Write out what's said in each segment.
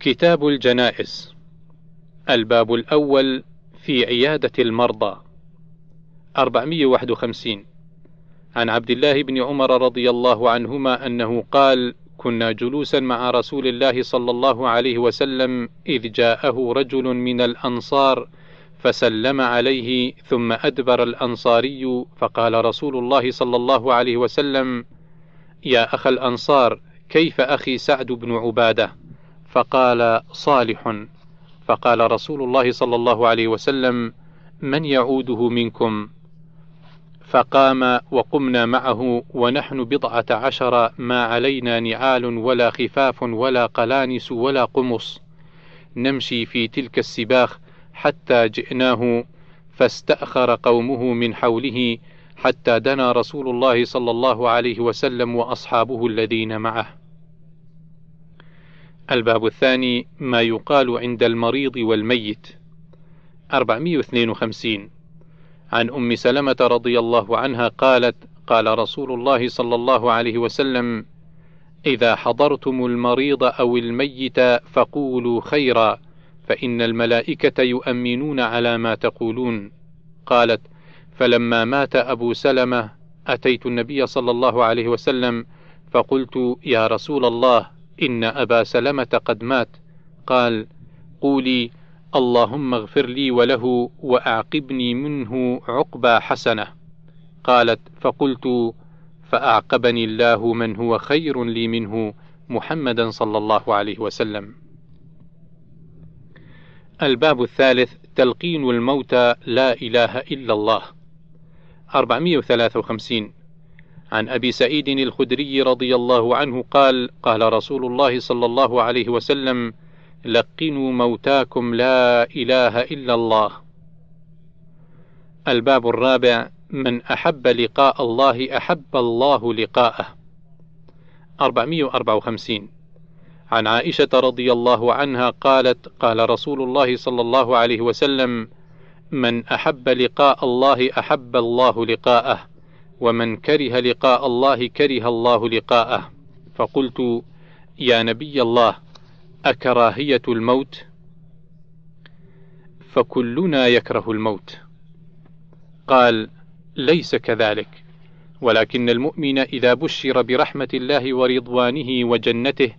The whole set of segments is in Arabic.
كتاب الجنائز الباب الأول في عيادة المرضى 451 عن عبد الله بن عمر رضي الله عنهما أنه قال كنا جلوسا مع رسول الله صلى الله عليه وسلم إذ جاءه رجل من الأنصار فسلم عليه ثم أدبر الأنصاري فقال رسول الله صلى الله عليه وسلم يا أخ الأنصار كيف أخي سعد بن عبادة؟ فقال صالح. فقال رسول الله صلى الله عليه وسلم من يعوده منكم؟ فقام وقمنا معه ونحن بضعة عشر ما علينا نعال ولا خفاف ولا قلانس ولا قمص. نمشي في تلك السباخ حتى جئناه فاستأخر قومه من حوله حتى دنا رسول الله صلى الله عليه وسلم وأصحابه الذين معه. الباب الثاني ما يقال عند المريض والميت. 452 عن أم سلمة رضي الله عنها قالت قال رسول الله صلى الله عليه وسلم إذا حضرتم المريض أو الميت فقولوا خيرا فإن الملائكة يؤمنون على ما تقولون. قالت فلما مات أبو سلمة أتيت النبي صلى الله عليه وسلم فقلت يا رسول الله إن أبا سلمة قد مات. قال قولي اللهم اغفر لي وله وأعقبني منه عقبى حسنة. قالت فقلت فأعقبني الله من هو خير لي منه محمدا صلى الله عليه وسلم. الباب الثالث تلقين الموتى لا إله إلا الله. 453 عن أبي سعيد الخدري رضي الله عنه قال قال رسول الله صلى الله عليه وسلم لقنوا موتاكم لا إله إلا الله. الباب الرابع من أحب لقاء الله أحب الله لقاءه. 454 عن عائشة رضي الله عنها قالت قال رسول الله صلى الله عليه وسلم من أحب لقاء الله أحب الله لقاءه. ومن كره لقاء الله كره الله لقاءه. فقلت يا نبي الله أكراهية الموت؟ فكلنا يكره الموت. قال ليس كذلك. ولكن المؤمن إذا بشر برحمة الله ورضوانه وجنته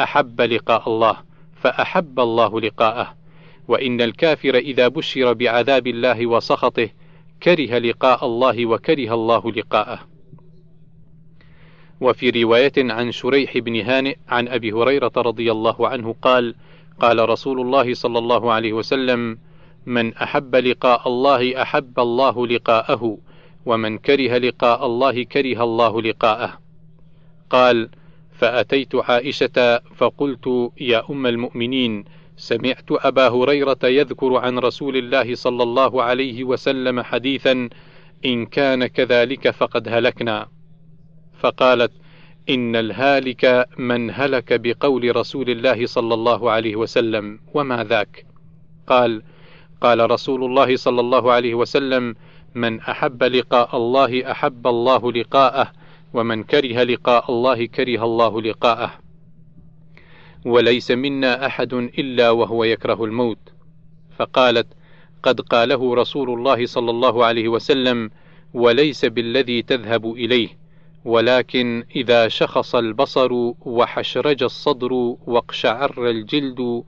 أحب لقاء الله فأحب الله لقاءه. وإن الكافر إذا بشر بعذاب الله وسخطه كره لقاء الله وكره الله لقاءه. وفي رواية عن شريح بن هانئ عن أبي هريرة رضي الله عنه قال قال رسول الله صلى الله عليه وسلم من أحب لقاء الله أحب الله لقاءه ومن كره لقاء الله كره الله لقاءه. قال فأتيت عائشة فقلت يا أم المؤمنين سمعت أبا هريرة يذكر عن رسول الله صلى الله عليه وسلم حديثا إن كان كذلك فقد هلكنا. فقالت إن الهالك من هلك بقول رسول الله صلى الله عليه وسلم وما ذاك؟ قال قال رسول الله صلى الله عليه وسلم من أحب لقاء الله أحب الله لقاءه ومن كره لقاء الله كره الله لقاءه. وليس منا أحد إلا وهو يكره الموت. فقالت قد قاله رسول الله صلى الله عليه وسلم وليس بالذي تذهب إليه ولكن إذا شخص البصر وحشرج الصدر واقشعر الجلد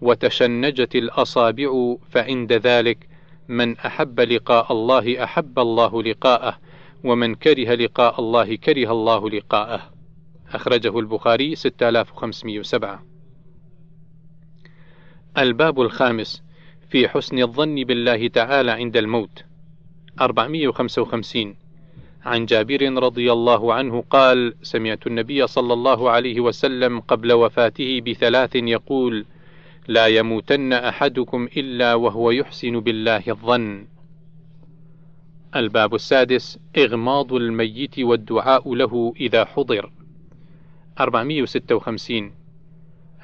وتشنجت الأصابع فعند ذلك من أحب لقاء الله أحب الله لقاءه ومن كره لقاء الله كره الله لقاءه. أخرجه البخاري 6507 الباب الخامس في حسن الظن بالله تعالى عند الموت. 455 عن جابر رضي الله عنه قال سمعت النبي صلى الله عليه وسلم قبل وفاته بثلاث يقول لا يموتن أحدكم إلا وهو يحسن بالله الظن. الباب السادس إغماض الميت والدعاء له إذا حضر. 456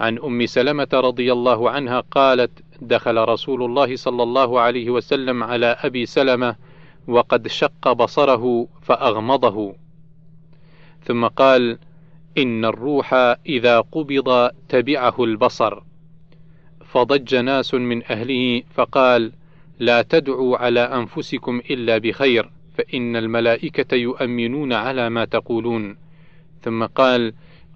عن أم سلمة رضي الله عنها قالت: دخل رسول الله صلى الله عليه وسلم على أبي سلمة وقد شق بصره فأغمضه، ثم قال: إن الروح إذا قبض تبعه البصر، فضج ناس من أهله فقال لا تدعوا على أنفسكم إلا بخير فإن الملائكة يؤمنون على ما تقولون. ثم قال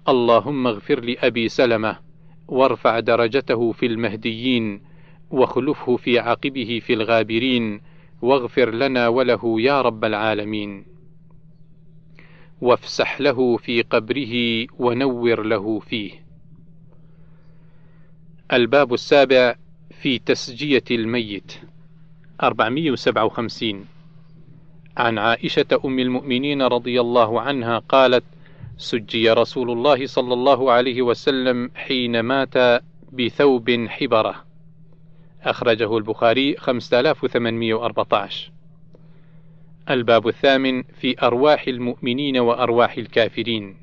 اللهم اغفر لأبي سلمة وارفع درجته في المهديين واخلفه في عقبه في الغابرين واغفر لنا وله يا رب العالمين. وافسح له في قبره ونور له فيه. الباب السابع في تسجية الميت 457 عن عائشة أم المؤمنين رضي الله عنها قالت: سجي رسول الله صلى الله عليه وسلم حين مات بثوب حبرة. أخرجه البخاري 5814. الباب الثامن في أرواح المؤمنين وأرواح الكافرين.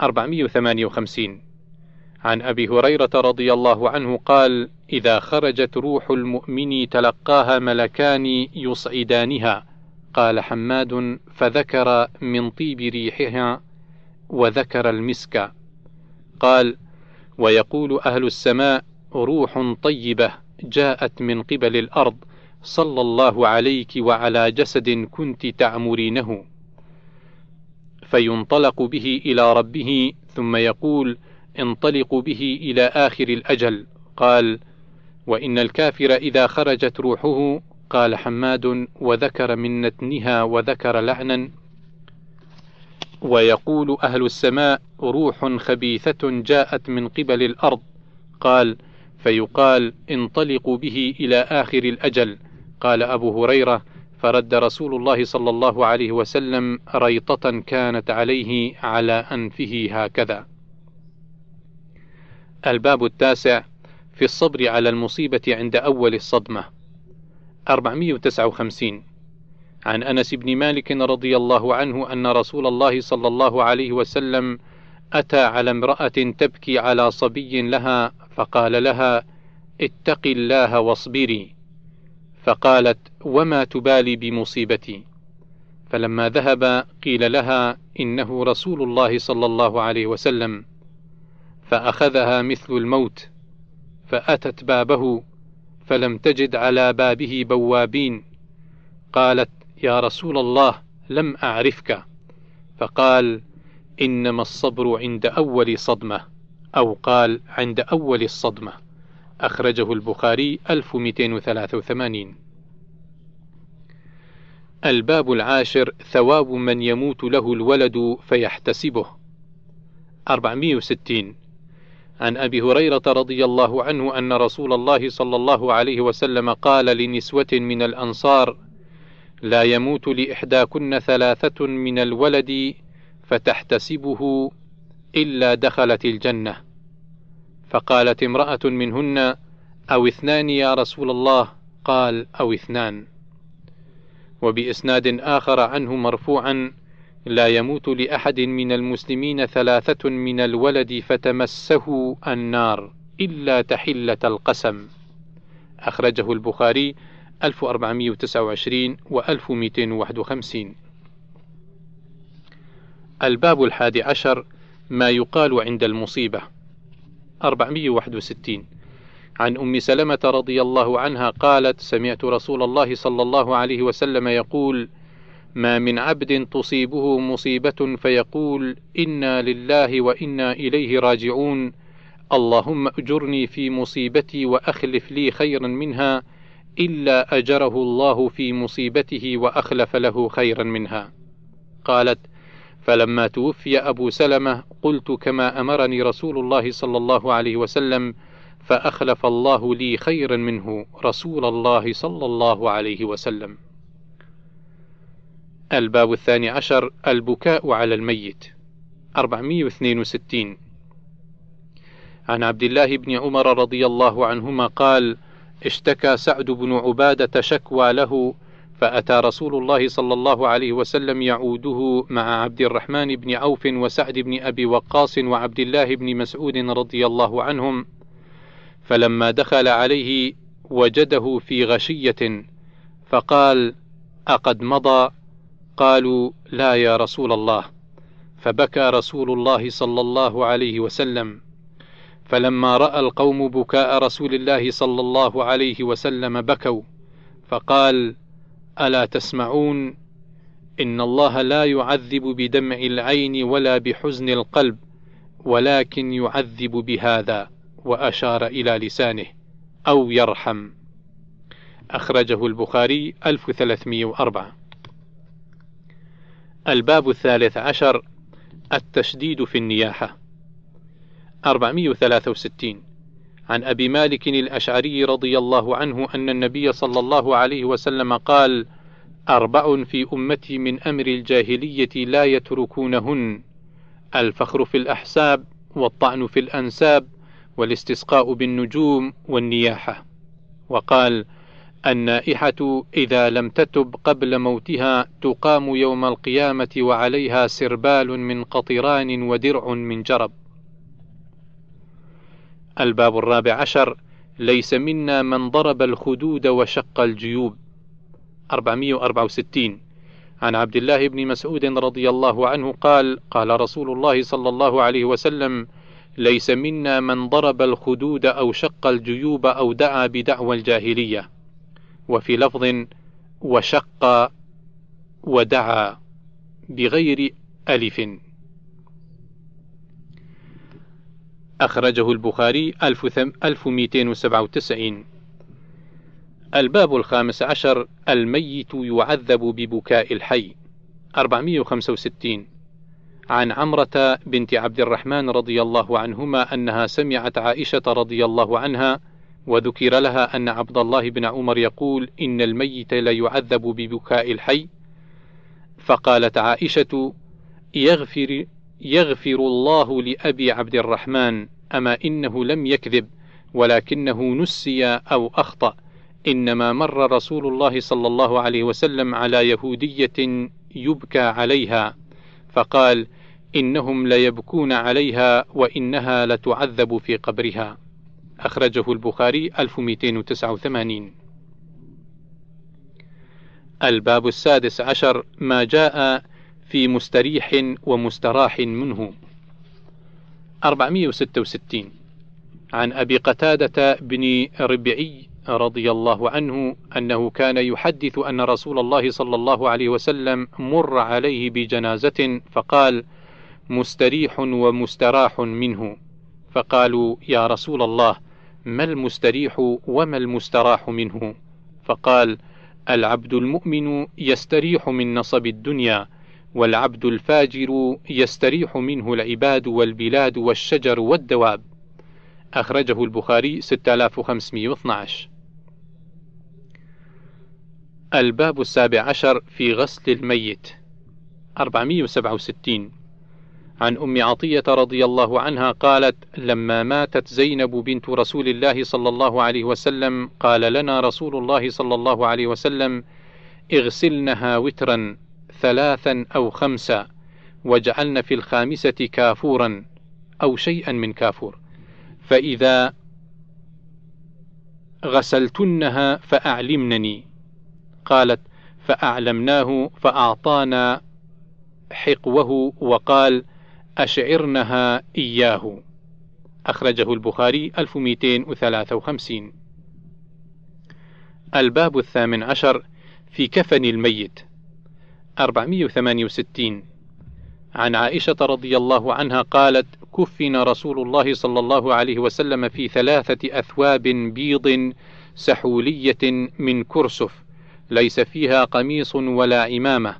458 عن أبي هريرة رضي الله عنه قال: إذا خرجت روح المؤمن تلقاها ملكان يصعدانها قال حماد فذكر من طيب ريحها وذكر المسك. قال ويقول أهل السماء روح طيبة جاءت من قبل الأرض صلى الله عليك وعلى جسد كنت تعمرينه. فينطلق به إلى ربه ثم يقول انطلقوا به إلى آخر الأجل. قال وإن الكافر إذا خرجت روحه قال حماد وذكر من نتنها وذكر لعنا ويقول أهل السماء روح خبيثة جاءت من قبل الأرض. قال فيقال انطلقوا به إلى آخر الأجل. قال أبو هريرة فرد رسول الله صلى الله عليه وسلم ريطة كانت عليه على أنفه هكذا. الباب التاسع في الصبر على المصيبة عند أول الصدمة. 459 عن أنس بن مالك رضي الله عنه أن رسول الله صلى الله عليه وسلم أتى على امرأة تبكي على صبي لها فقال لها اتق الله واصبري فقالت وما تبالي بمصيبتي فلما ذهب قيل لها إنه رسول الله صلى الله عليه وسلم فأخذها مثل الموت فأتت بابه فلم تجد على بابه بوابين. قالت يا رسول الله لم أعرفك. فقال إنما الصبر عند أول صدمة أو قال عند أول الصدمة. أخرجه البخاري 1283 الباب العاشر ثواب من يموت له الولد فيحتسبه. 460 عن أبي هريرة رضي الله عنه أن رسول الله صلى الله عليه وسلم قال لنسوة من الأنصار لا يموت لإحداكن ثلاثة من الولد فتحتسبه إلا دخلت الجنة. فقالت امرأة منهن أو اثنان يا رسول الله؟ قال أو اثنان. وبإسناد آخر عنه مرفوعا لا يموت لأحد من المسلمين ثلاثة من الولد فتمسه النار إلا تحلة القسم. أخرجه البخاري 1429 و 1251 الباب الحادي عشر ما يقال عند المصيبة. 461 عن أم سلمة رضي الله عنها قالت سمعت رسول الله صلى الله عليه وسلم يقول ما من عبد تصيبه مصيبة فيقول إنا لله وإنا إليه راجعون. اللهم أجرني في مصيبتي وأخلف لي خيرا منها إلا أجره الله في مصيبته وأخلف له خيرا منها. قالت فلما توفي أبو سلمة قلت كما أمرني رسول الله صلى الله عليه وسلم فأخلف الله لي خيرا منه رسول الله صلى الله عليه وسلم. الباب الثاني عشر البكاء على الميت. 462 عن عبد الله بن عمر رضي الله عنهما قال اشتكى سعد بن عبادة شكوى له فأتى رسول الله صلى الله عليه وسلم يعوده مع عبد الرحمن بن عوف وسعد بن أبي وقاص وعبد الله بن مسعود رضي الله عنهم. فلما دخل عليه وجده في غشية فقال أقد مضى قالوا لا يا رسول الله. فبكى رسول الله صلى الله عليه وسلم. فلما رأى القوم بكاء رسول الله صلى الله عليه وسلم بكوا فقال ألا تسمعون؟ إن الله لا يعذب بدمع العين ولا بحزن القلب ولكن يعذب بهذا وأشار إلى لسانه أو يرحم. أخرجه البخاري 1304 الباب الثالث عشر التشديد في النياحة. 463 عن أبي مالك الأشعري رضي الله عنه أن النبي صلى الله عليه وسلم قال: أربع في أمتي من أمر الجاهلية لا يتركونهن: الفخر في الأحساب، والطعن في الأنساب، والاستسقاء بالنجوم، والنياحة. وقال: النائحة إذا لم تتب قبل موتها تقام يوم القيامة وعليها سربال من قطران ودرع من جرب. الباب الرابع عشر. ليس منا من ضرب الخدود وشق الجيوب. 464 عن عبد الله بن مسعود رضي الله عنه قال قال رسول الله صلى الله عليه وسلم ليس منا من ضرب الخدود أو شق الجيوب أو دعا بدعوى الجاهلية. وفي لفظ وشق ودعا بغير ألف. أخرجه البخاري 1297 الباب الخامس عشر الميت يعذب ببكاء الحي 465 عن عمرة بنت عبد الرحمن رضي الله عنهما أنها سمعت عائشة رضي الله عنها وذكر لها أن عبد الله بن عمر يقول إن الميت ليعذب ببكاء الحي. فقالت عائشة يغفر يغفر الله لأبي عبد الرحمن أما إنه لم يكذب ولكنه نسي أو أخطأ إنما مر رسول الله صلى الله عليه وسلم على يهودية يبكى عليها. فقال إنهم ليبكون عليها وإنها لتعذب في قبرها. أخرجه البخاري 1289 الباب السادس عشر ما جاء في مستريح ومستراح منه. 466 عن أبي قتادة بن ربعي رضي الله عنه أنه كان يحدث أن رسول الله صلى الله عليه وسلم مر عليه بجنازة فقال: مستريح ومستراح منه، فقالوا: يا رسول الله ما المستريح وما المستراح منه؟ فقال: العبد المؤمن يستريح من نصب الدنيا والعبد الفاجر يستريح منه العباد والبلاد والشجر والدواب. أخرجه البخاري 6512 الباب السابع عشر في غسل الميت 467 عن أم عطية رضي الله عنها قالت: لما ماتت زينب بنت رسول الله صلى الله عليه وسلم قال لنا رسول الله صلى الله عليه وسلم: اغسلنها وترا ثلاثا أو خمسا وجعلن في الخامسة كافورا أو شيئا من كافور فإذا غسلتنها فأعلمنني. قالت فأعلمناه فأعطانا حقوه وقال أشعرنها إياه. أخرجه البخاري 1253 الباب الثامن عشر في كفن الميت. 468 عن عائشة رضي الله عنها قالت: كفن رسول الله صلى الله عليه وسلم في ثلاثة أثواب بيض سحولية من كرسف، ليس فيها قميص ولا عمامة،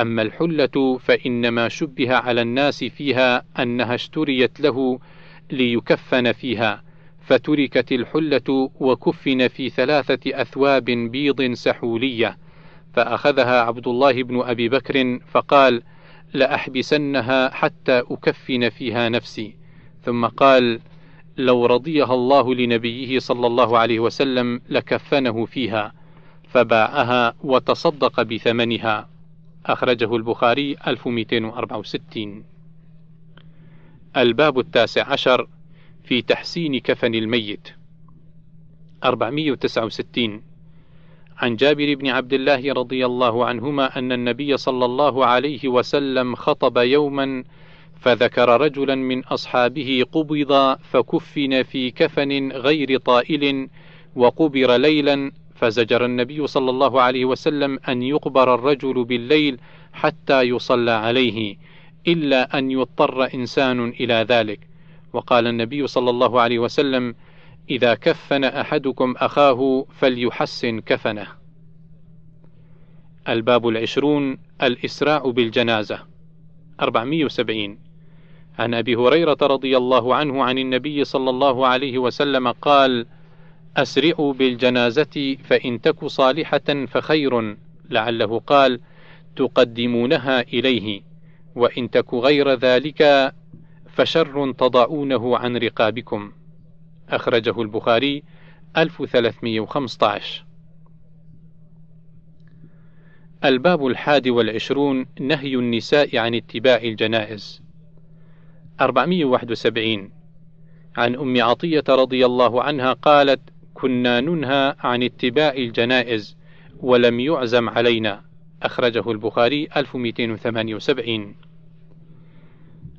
أما الحلة فإنما شبه على الناس فيها أنها اشتريت له ليكفن فيها، فتركت الحلة وكفن في ثلاثة أثواب بيض سحولية، فأخذها عبد الله بن أبي بكر فقال: لأحبسنها حتى أكفن فيها نفسي، ثم قال: لو رضيها الله لنبيه صلى الله عليه وسلم لكفنه فيها، فباعها وتصدق بثمنها. أخرجه البخاري 1264. الباب التاسع عشر في تحسين كفن الميت 469 عن جابر بن عبد الله رضي الله عنهما أن النبي صلى الله عليه وسلم خطب يوما فذكر رجلا من أصحابه قبض فكفن في كفن غير طائل وقبر ليلا فزجر النبي صلى الله عليه وسلم أن يقبر الرجل بالليل حتى يصلى عليه إلا أن يضطر إنسان إلى ذلك. وقال النبي صلى الله عليه وسلم إذا كفن أحدكم أخاه فليحسن كفنه. الباب العشرون الإسراع بالجنازة. 470 عن أبي هريرة رضي الله عنه عن النبي صلى الله عليه وسلم قال أسرعوا بالجنازة فإن تك صالحة فخير. لعله قال تقدمونها إليه وإن تك غير ذلك فشر تضعونه عن رقابكم. أخرجه البخاري 1315 الباب الحادي والعشرون نهي النساء عن اتباع الجنائز. 471 عن أم عطية رضي الله عنها قالت كنا ننهى عن اتباع الجنائز ولم يعزم علينا. أخرجه البخاري 1278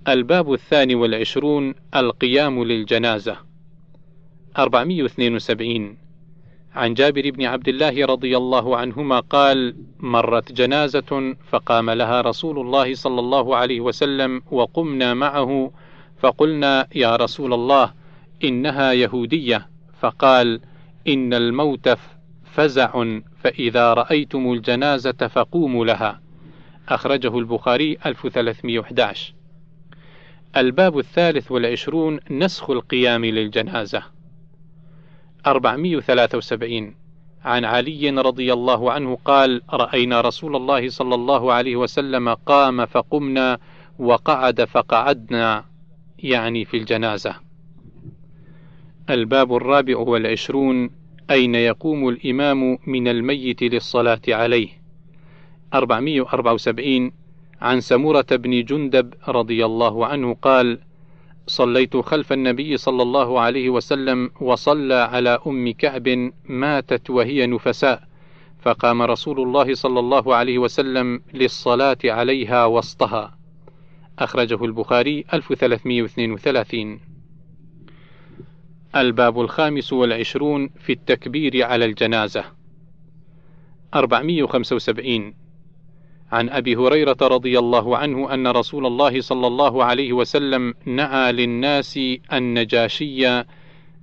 الباب الثاني والعشرون القيام للجنازة. 472 عن جابر بن عبد الله رضي الله عنهما قال مرت جنازة فقام لها رسول الله صلى الله عليه وسلم وقمنا معه فقلنا يا رسول الله إنها يهودية. فقال إن الموت فزع فإذا رأيتم الجنازة فقوموا لها. أخرجه البخاري 1311 الباب الثالث والعشرون نسخ القيام للجنازة. 473 عن علي رضي الله عنه قال رأينا رسول الله صلى الله عليه وسلم قام فقمنا وقعد فقعدنا يعني في الجنازة. الباب الرابع والعشرون أين يقوم الإمام من الميت للصلاة عليه. 474 عن سمرة بن جندب رضي الله عنه قال صليت خلف النبي صلى الله عليه وسلم وصلى على أم كعب ماتت وهي نفساء فقام رسول الله صلى الله عليه وسلم للصلاة عليها وسطها. أخرجه البخاري 1332 الباب الخامس والعشرون في التكبير على الجنازة. 475 عن أبي هريرة رضي الله عنه أن رسول الله صلى الله عليه وسلم نعى للناس النجاشي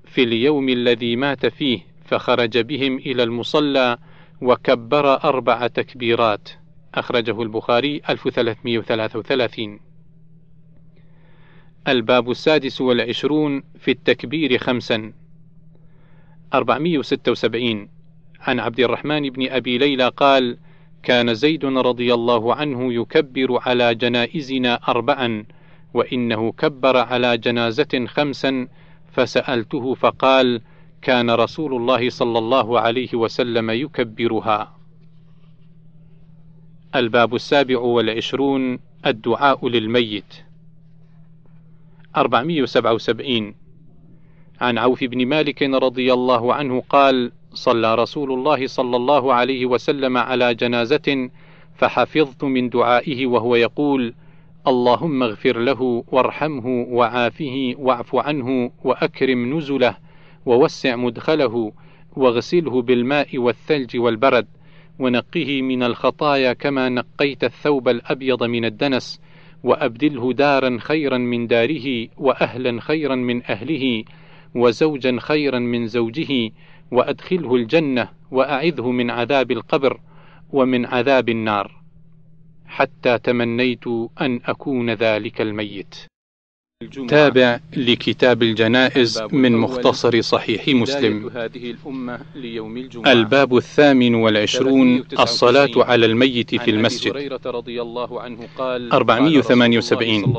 في اليوم الذي مات فيه فخرج بهم إلى المصلى وكبر أربع تكبيرات. أخرجه البخاري 1333 الباب السادس والعشرون في التكبير خمسا. 476 عن عبد الرحمن بن أبي ليلى قال كان زيد رضي الله عنه يكبر على جنائزنا أربعا وإنه كبر على جنازة خمسا فسألته فقال كان رسول الله صلى الله عليه وسلم يكبرها. الباب السابع والعشرون الدعاء للميت. 477 عن عوف بن مالك رضي الله عنه قال صلى رسول الله صلى الله عليه وسلم على جنازة فحفظت من دعائه وهو يقول: اللهم اغفر له وارحمه وعافه واعف عنه وأكرم نزله ووسع مدخله واغسله بالماء والثلج والبرد ونقه من الخطايا كما نقيت الثوب الأبيض من الدنس وأبدله دارا خيرا من داره واهلا خيرا من أهله وزوجا خيرا من زوجه وأدخله الجنة وأعذه من عذاب القبر ومن عذاب النار. حتى تمنيت أن أكون ذلك الميت. تابع لكتاب الجنائز من مختصر صحيح مسلم. الباب الثامن والعشرون الصلاة على الميت في المسجد. 478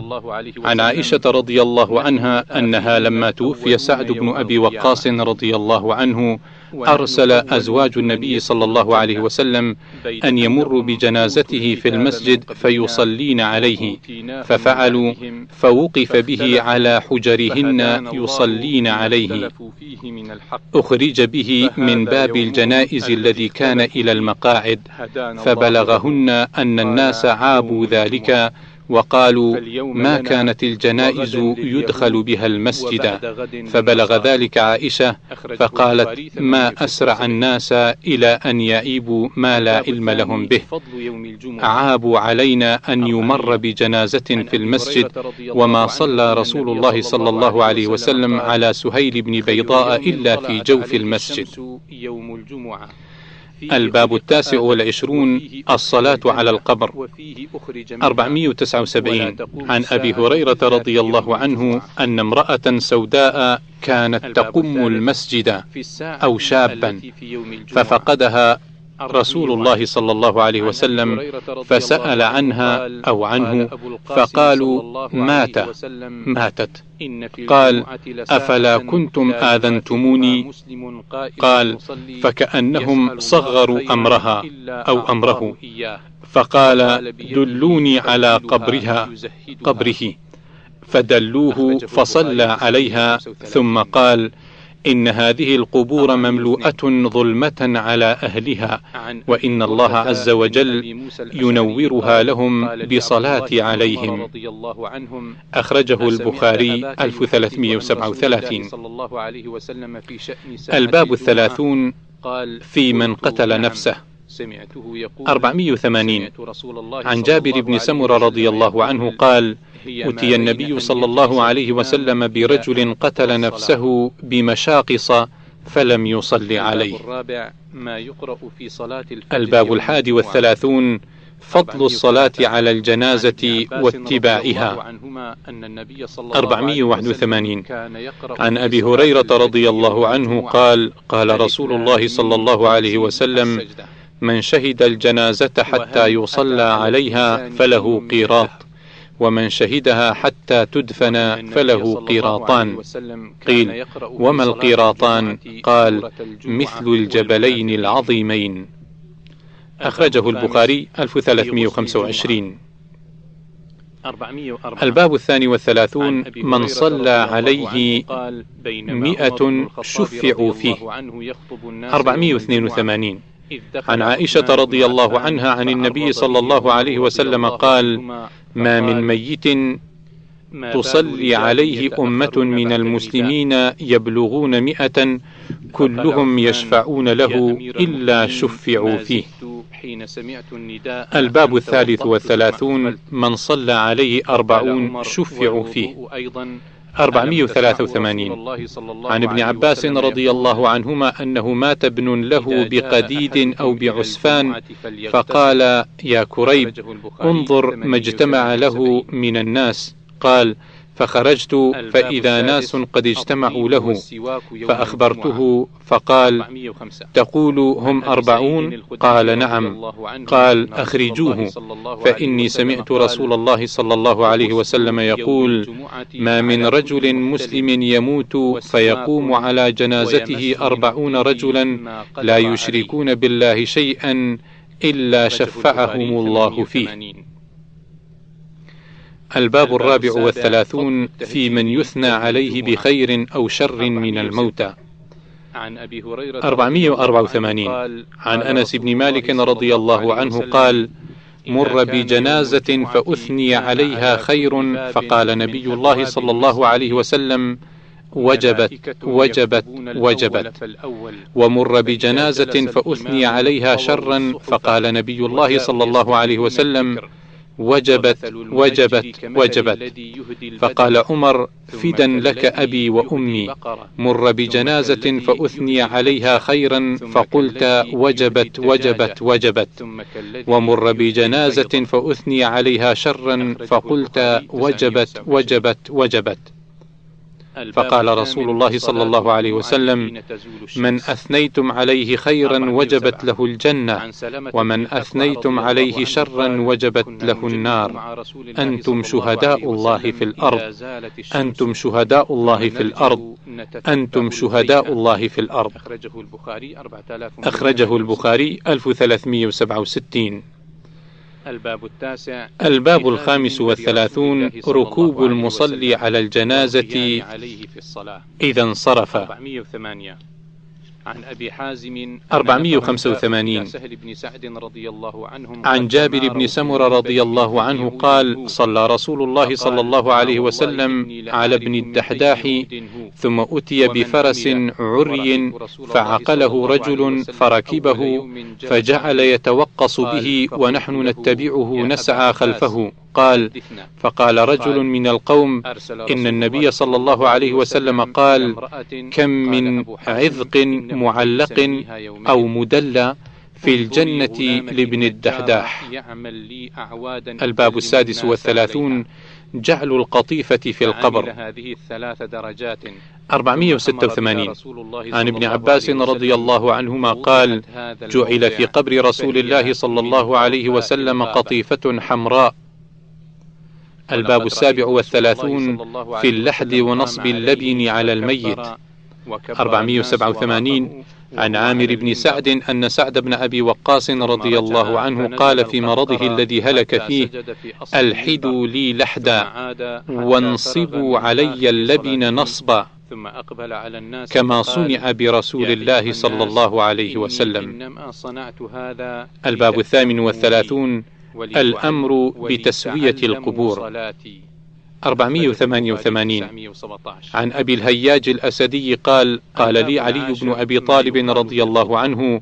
عن عائشة رضي الله عنها أنها لما توفي سعد بن أبي وقاص رضي الله عنه أرسل أزواج النبي صلى الله عليه وسلم أن يمروا بجنازته في المسجد فيصلين عليه. ففعلوا فوقف به على حجرهن يصلين عليه. أخرج به من باب الجنائز الذي كان إلى المقاعد. فبلغهن أن الناس عابوا ذلك وقالوا ما كانت الجنائز يدخل بها المسجد. فبلغ ذلك عائشة فقالت ما أسرع الناس إلى أن يئيبوا ما لا علم لهم به. عابوا علينا أن يمر بجنازة في المسجد وما صلى رسول الله صلى الله عليه وسلم على سهيل بن بيضاء إلا في جوف المسجد. يوم الجمعة. الباب التاسع والعشرون الصلاة على القبر. 479 عن أبي هريرة رضي الله عنه أن امرأة سوداء كانت تقم المسجد أو شابا ففقدها رسول الله صلى الله عليه وسلم فسأل عنها أو عنه فقالوا مات ماتت. قال أفلا كنتم آذنتموني؟ قال فكأنهم صغروا أمرها أو أمره. فقال دلوني على قبرها قبره. فدلوه فصلى عليها ثم قال إن هذه القبور مملوءة ظلمة على أهلها وإن الله عز وجل ينورها لهم بصلاة عليهم. أخرجه البخاري 1337 الباب الثلاثون في من قتل نفسه. 480 عن جابر بن سمر رضي الله عنه قال أتي النبي صلى الله عليه وسلم برجل قتل نفسه بمشاقص فلم يصل عليه. الباب الحادي والثلاثون فضل الصلاة على الجنازة واتباعها. 481 عن أبي هريرة رضي الله عنه قال قال رسول الله صلى الله عليه وسلم من شهد الجنازة حتى يصلى عليها فله قيراط. ومن شهدها حتى تدفن فله قيراطان. قيل وما القيراطان؟ قال مثل الجبلين العظيمين. أخرجه البخاري 1325 الباب الثاني والثلاثون من صلى عليه مئة شفعوا فيه. 482 عن عائشة رضي الله عنها عن النبي صلى الله عليه وسلم قال ما من ميت تصلي عليه أمة من المسلمين يبلغون مئة كلهم يشفعون له إلا شفعوا فيه. الباب الثالث والثلاثون من صلى عليه أربعون شفعوا فيه. 483 عن ابن عباس رضي الله عنهما أنه مات ابن له بقديد أو بعسفان فقال يا كريب انظر ما اجتمع له من الناس. قال فخرجت فإذا ناس قد اجتمعوا له فأخبرته فقال تقول هم أربعون؟ قال نعم. قال أخرجوه. فإني سمعت رسول الله صلى الله عليه وسلم يقول ما من رجل مسلم يموت فيقوم على جنازته أربعون رجلا لا يشركون بالله شيئا إلا شفعهم الله فيه. الباب الرابع والثلاثون في من يثنى عليه بخير أو شر من الموتى. عن أبي هريرة 484 عن أنس بن مالك رضي الله عنه قال مر بجنازة فأثني عليها خير فقال نبي الله صلى الله عليه وسلم وجبت وجبت وجبت. ومر بجنازة فأثني عليها شرا فقال نبي الله صلى الله عليه وسلم وجبت وجبت. وجبت فقال عمر فدا لك أبي وأمي. مر بجنازة فأثني عليها خيرا فقلت وجبت وجبت وجبت. ومر بجنازة فأثني عليها شرا فقلت وجبت وجبت وجبت. فقال رسول الله صلى الله عليه وسلم من أثنيتم عليه خيرا وجبت له الجنة ومن أثنيتم عليه شرا وجبت له النار. أنتم شهداء الله في الأرض. أنتم شهداء الله في الأرض. أنتم شهداء الله في الأرض. أخرجه البخاري 1367 الباب التاسع الباب الخامس والثلاثون ركوب المصلي على الجنازة إذا انصرف. عن أبي حازم 485 سهل بن سعد رضي الله عنهم عن جابر بن سمرة رضي الله عنه قال صلى رسول الله صلى الله عليه وسلم على ابن الدحداح ثم أتي بفرس عري فعقله رجل فركبه فجعل يتوقص به ونحن نتبعه نسعى خلفه. قال فقال رجل من القوم إن النبي صلى الله عليه وسلم قال كم من عذق معلق أو مدلى في الجنة لابن الدحداح. الباب السادس والثلاثون جعل القطيفة في القبر. هذه الثلاث درجات. 486 عن ابن عباس رضي الله عنهما قال جعل في قبر رسول الله صلى الله عليه وسلم قطيفة حمراء. الباب السابع والثلاثون في اللحد ونصب اللبن على الميت. 487 عن عامر بن سعد أن سعد بن أبي وقاص رضي الله عنه قال في مرضه الذي هلك فيه ألحدوا لي لحدا وانصبوا علي اللبن نصبا. ثم أقبل على الناس كما صنع برسول الله صلى الله عليه وسلم. الباب الثامن والثلاثون. الأمر بتسوية القبور. 488 عن أبي الهياج الأسدي قال قال لي علي بن أبي طالب رضي الله عنه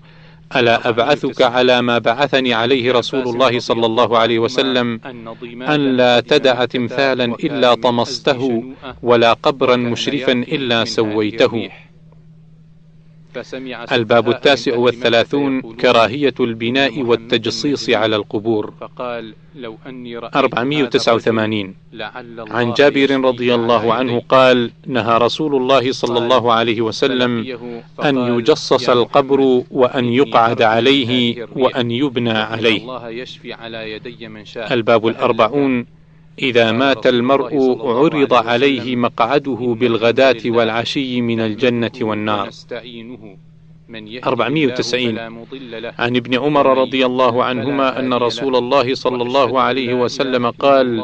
ألا أبعثك على ما بعثني عليه رسول الله صلى الله عليه وسلم أن لا تدع تمثالا إلا طمسته ولا قبرا مشرفا إلا سويته. الباب التاسع والثلاثون كراهية البناء والتجصيص على القبور. لو أني 489 عن جابر رضي الله عنه قال نهى رسول الله صلى الله عليه وسلم أن يجصص القبر وأن يقعد عليه وأن يبنى عليه. الباب الأربعون. إذا مات المرء عرض عليه مقعده بالغداة والعشي من الجنة والنار. 490 عن ابن عمر رضي الله عنهما أن رسول الله صلى الله عليه وسلم قال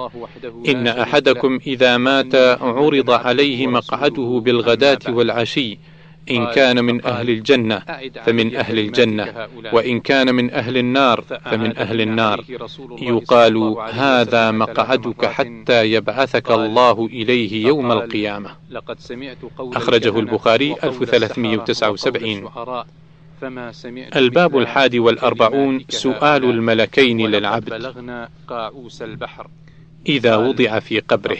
إن أحدكم إذا مات عرض عليه مقعده بالغداة والعشي. إن كان من أهل الجنة فمن أهل الجنة. وإن كان من أهل النار فمن أهل النار. يقال هذا مقعدك حتى يبعثك الله إليه يوم القيامة. أخرجه البخاري 1379 الباب الحادي والأربعون سؤال الملكين للعبد. إذا وضع في قبره.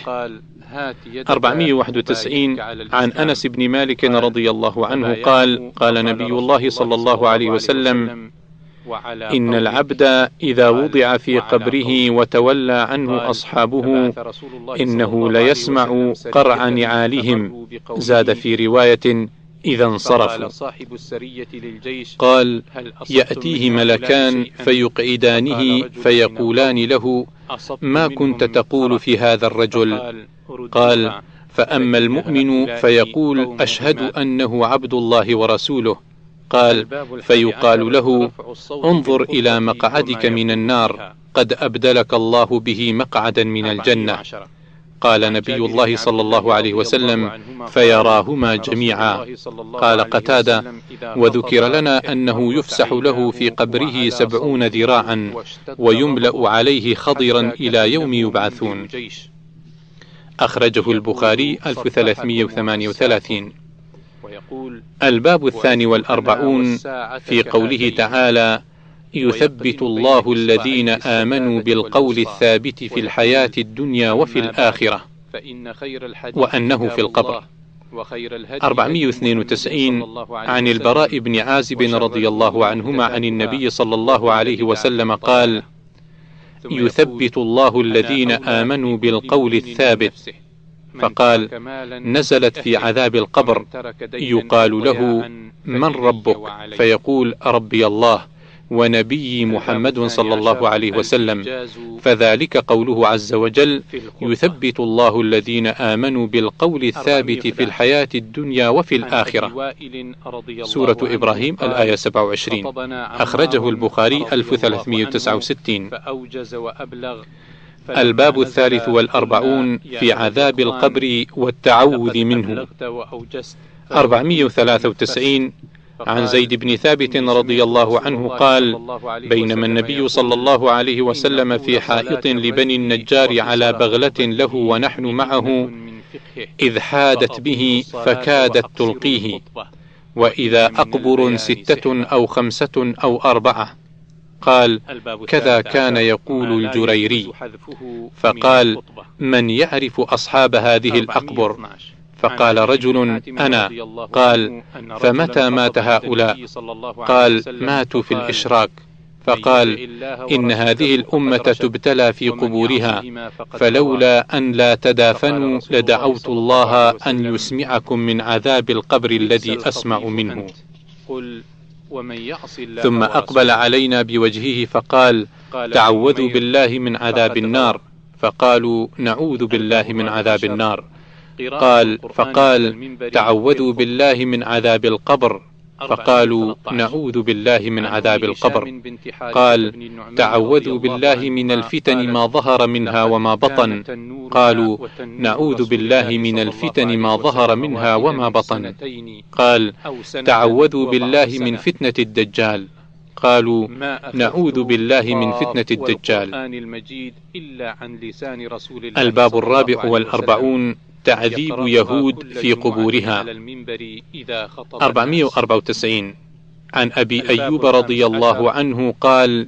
491 عن أنس بن مالك رضي الله عنه قال قال نبي الله صلى الله عليه وسلم إن العبد إذا وضع في قبره وتولى عنه أصحابه إنه ليسمع قرع نعالهم. زاد في رواية إذا انصرفوا. قال يأتيه ملكان فيقعدانه فيقولان له ما كنت تقول في هذا الرجل؟ قال فأما المؤمن فيقول أشهد أنه عبد الله ورسوله. قال فيقال له انظر إلى مقعدك من النار. قد أبدلك الله به مقعدا من الجنة. قال نبي الله صلى الله عليه وسلم فيراهما جميعا. قال قتادة وذكر لنا أنه يفسح له في قبره سبعون ذراعا ويملأ عليه خضرا إلى يوم يبعثون. أخرجه البخاري 1338 الباب الثاني والأربعون في قوله تعالى يثبت الله الذين آمنوا بالقول الثابت في الحياة الدنيا وفي الآخرة. وأنه في القبر. 492 عن البراء بن عازب رضي الله عنهما عن النبي صلى الله عليه وسلم قال يثبت الله الذين آمنوا بالقول الثابت. فقال نزلت في عذاب القبر. يقال له من ربك؟ فيقول ربي الله. ونبي محمد صلى الله عليه وسلم. فذلك قوله عز وجل يثبت الله الذين آمنوا بالقول الثابت في الحياة الدنيا وفي الآخرة. سورة إبراهيم الآية 27 أخرجه البخاري 1369 الباب الثالث والأربعون في عذاب القبر والتعوذ منه. 493 عن زيد بن ثابت رضي الله عنه قال بينما النبي صلى الله عليه وسلم في حائط لبني النجار على بغلة له ونحن معه إذ حادت به فكادت تلقيه. وإذا أقبر ستة أو خمسة أو أربعة. قال كذا كان يقول الجريري. فقال من يعرف أصحاب هذه الأقبر؟ فقال رجل أنا. قال فمتى مات هؤلاء؟ قال ماتوا في الإشراك. فقال إن هذه الأمة تبتلى في قبورها فلولا أن لا تدافنوا لدعوت الله أن يسمعكم من عذاب القبر الذي أسمع منه. ثم أقبل علينا بوجهه فقال تعوذوا بالله من عذاب النار. فقالوا نعوذ بالله من عذاب النار. قال فقال تعوذوا بالله من عذاب القبر. فقالوا نعوذ بالله من عذاب القبر. قال تعوذوا بالله من الفتن ما ظهر منها وما بطن. قالوا نعوذ بالله من الفتن ما ظهر منها وما بطن. قال تعوذوا بالله من فتنة الدجال. قالوا نعوذ بالله من فتنة الدجال. الباب الرابع والأربعون. تعذيب يهود في قبورها. 494 عن أبي أيوب رضي الله عنه قال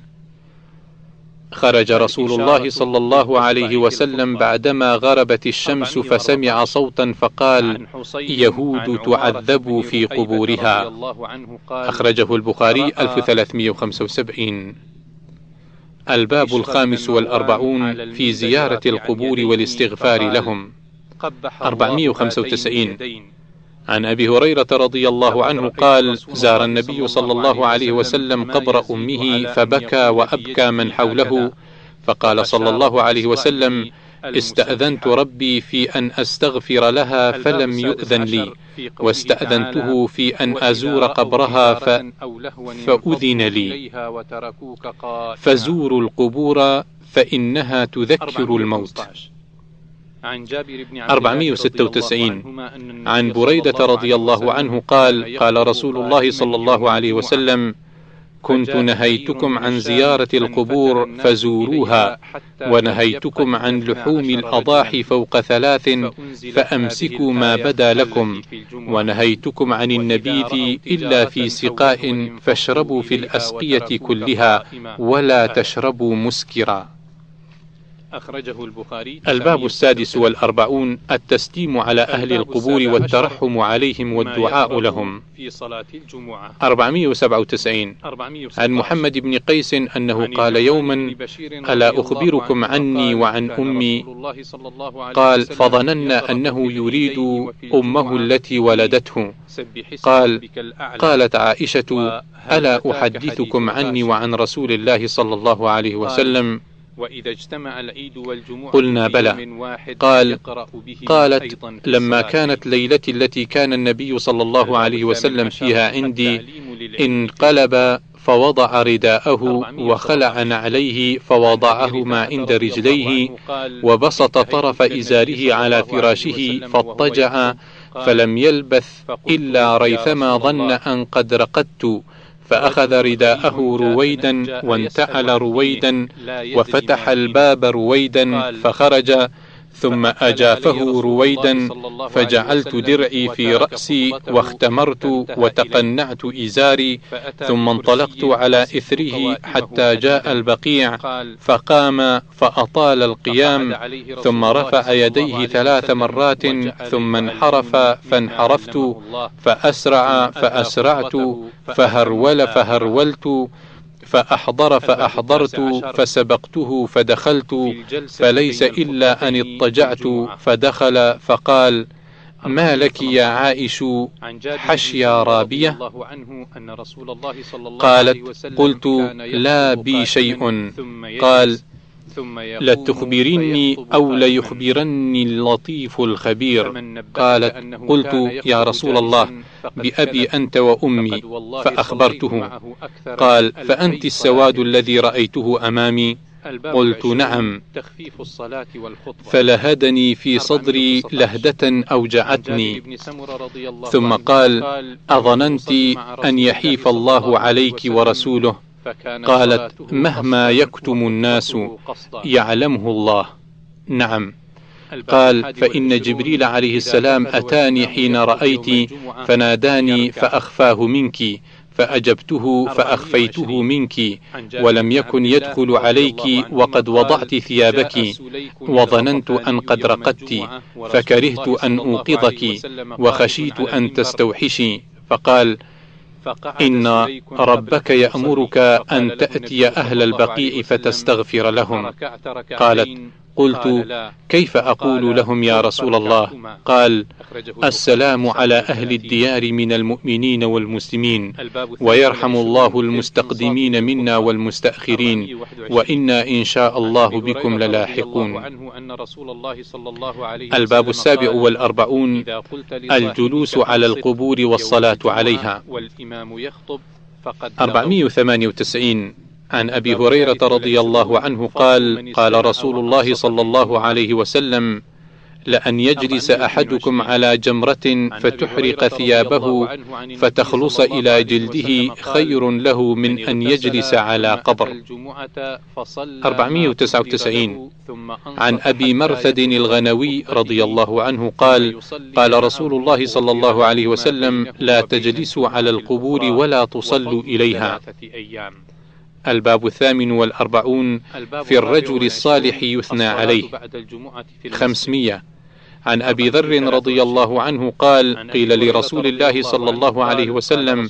خرج رسول الله صلى الله عليه وسلم بعدما غربت الشمس فسمع صوتا فقال يهود تعذب في قبورها. أخرجه البخاري 1375 الباب الخامس والأربعون في زيارة القبور والاستغفار لهم. 495 عن أبي هريرة رضي الله عنه قال زار النبي صلى الله عليه وسلم قبر أمه فبكى وأبكى من حوله. فقال صلى الله عليه وسلم استأذنت ربي في أن أستغفر لها فلم يؤذن لي. واستأذنته في أن أزور قبرها ف... فأذن لي. فزوروا القبور فإنها تذكر الموت. عن جابر بن عبد 496 عن بريدة رضي الله عنه قال قال رسول الله صلى الله عليه وسلم كنت نهيتكم عن زيارة القبور فزوروها ونهيتكم عن لحوم الأضاحي فوق ثلاث فأمسكوا ما بدا لكم ونهيتكم عن النبيذ إلا في سقاء فاشربوا في الأسقية كلها ولا تشربوا مسكرا. أخرجه البخاري الباب السادس والأربعون التسليم على أهل القبور والترحم عليهم والدعاء لهم. في صلاة الجمعة. 497 عن محمد بن قيس أنه قال يوما ألا أخبركم عني وعن أمي. قال فظننا أنه يريد أمه التي ولدته. قال قالت عائشة ألا أحدثكم عني وعن رسول الله صلى الله عليه وسلم؟ وإذا اجتمع العيد والجمعة قلنا بلى. قال قالت لما كانت ليلتي التي كان النبي صلى الله عليه وسلم فيها عندي انقلب فوضع رداءه وخلع نعليه فوضعهما عند رجليه وبسط طرف إزاره على فراشه فاضطجع فلم يلبث إلا ريثما ظن أن قد رقدت فأخذ رداءه رويدا وانتعل رويدا وفتح الباب رويدا فخرج ثم أجافه رويدا فجعلت درعي في رأسي واختمرت وتقنعت إزاري ثم انطلقت على إثره حتى جاء البقيع فقام فأطال القيام ثم رفع يديه ثلاث مرات ثم انحرف فانحرفت فأسرع فأسرعت فهرول فهرولت فأحضر فأحضرت فسبقته فدخلت فليس إلا أن اضطجعت فدخل فقال ما لك يا عائش حشيا رابية؟ قالت قلت لا بي شيء. قال لتخبرني أو ليخبرني اللطيف الخبير. قالت قلت يا رسول الله بأبي أنت وأمي فأخبرته. قال فأنت السواد الذي رأيته أمامي؟ قلت نعم. فلهدني في صدري لهدة أوجعتني ثم قال أظننت أن يحيف الله عليك ورسوله. قالت مهما يكتم الناس يعلمه الله. نعم. قال فإن جبريل عليه السلام أتاني حين رأيت فناداني فأخفاه منك فأجبته فأخفيته منك ولم يكن يدخل عليك وقد وضعت ثيابك وظننت أن قد رقدت فكرهت أن أوقظك وخشيت أن تستوحشي. فقال إن ربك يأمرك أن تأتي أهل البقيع فتستغفر لهم. قالت قلت كيف أقول لهم يا رسول الله؟ قال السلام على أهل الديار من المؤمنين والمسلمين. ويرحم الله المستقدمين منا والمستأخرين. وإنا إن شاء الله بكم للاحقون. الباب السابع والأربعون الجلوس على القبور والصلاة عليها. 498 عن أبي هريرة رضي الله عنه قال قال رسول الله صلى الله عليه وسلم لأن يجلس أحدكم على جمرة فتحرق ثيابه فتخلص إلى جلده خير له من أن يجلس على قبر. 499 عن أبي مرثد الغنوي رضي الله عنه قال قال رسول الله صلى الله عليه وسلم لا تجلسوا على القبور ولا تصلوا إليها. الباب الثامن والأربعون في الرجل الصالح يثنى عليه. خمسمية. عن أبي ذر رضي الله عنه قال قيل لرسول الله صلى الله عليه وسلم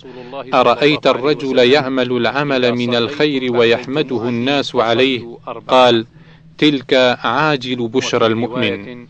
أرأيت الرجل يعمل العمل من الخير ويحمده الناس عليه؟ قال تلك عاجل بشرى المؤمن.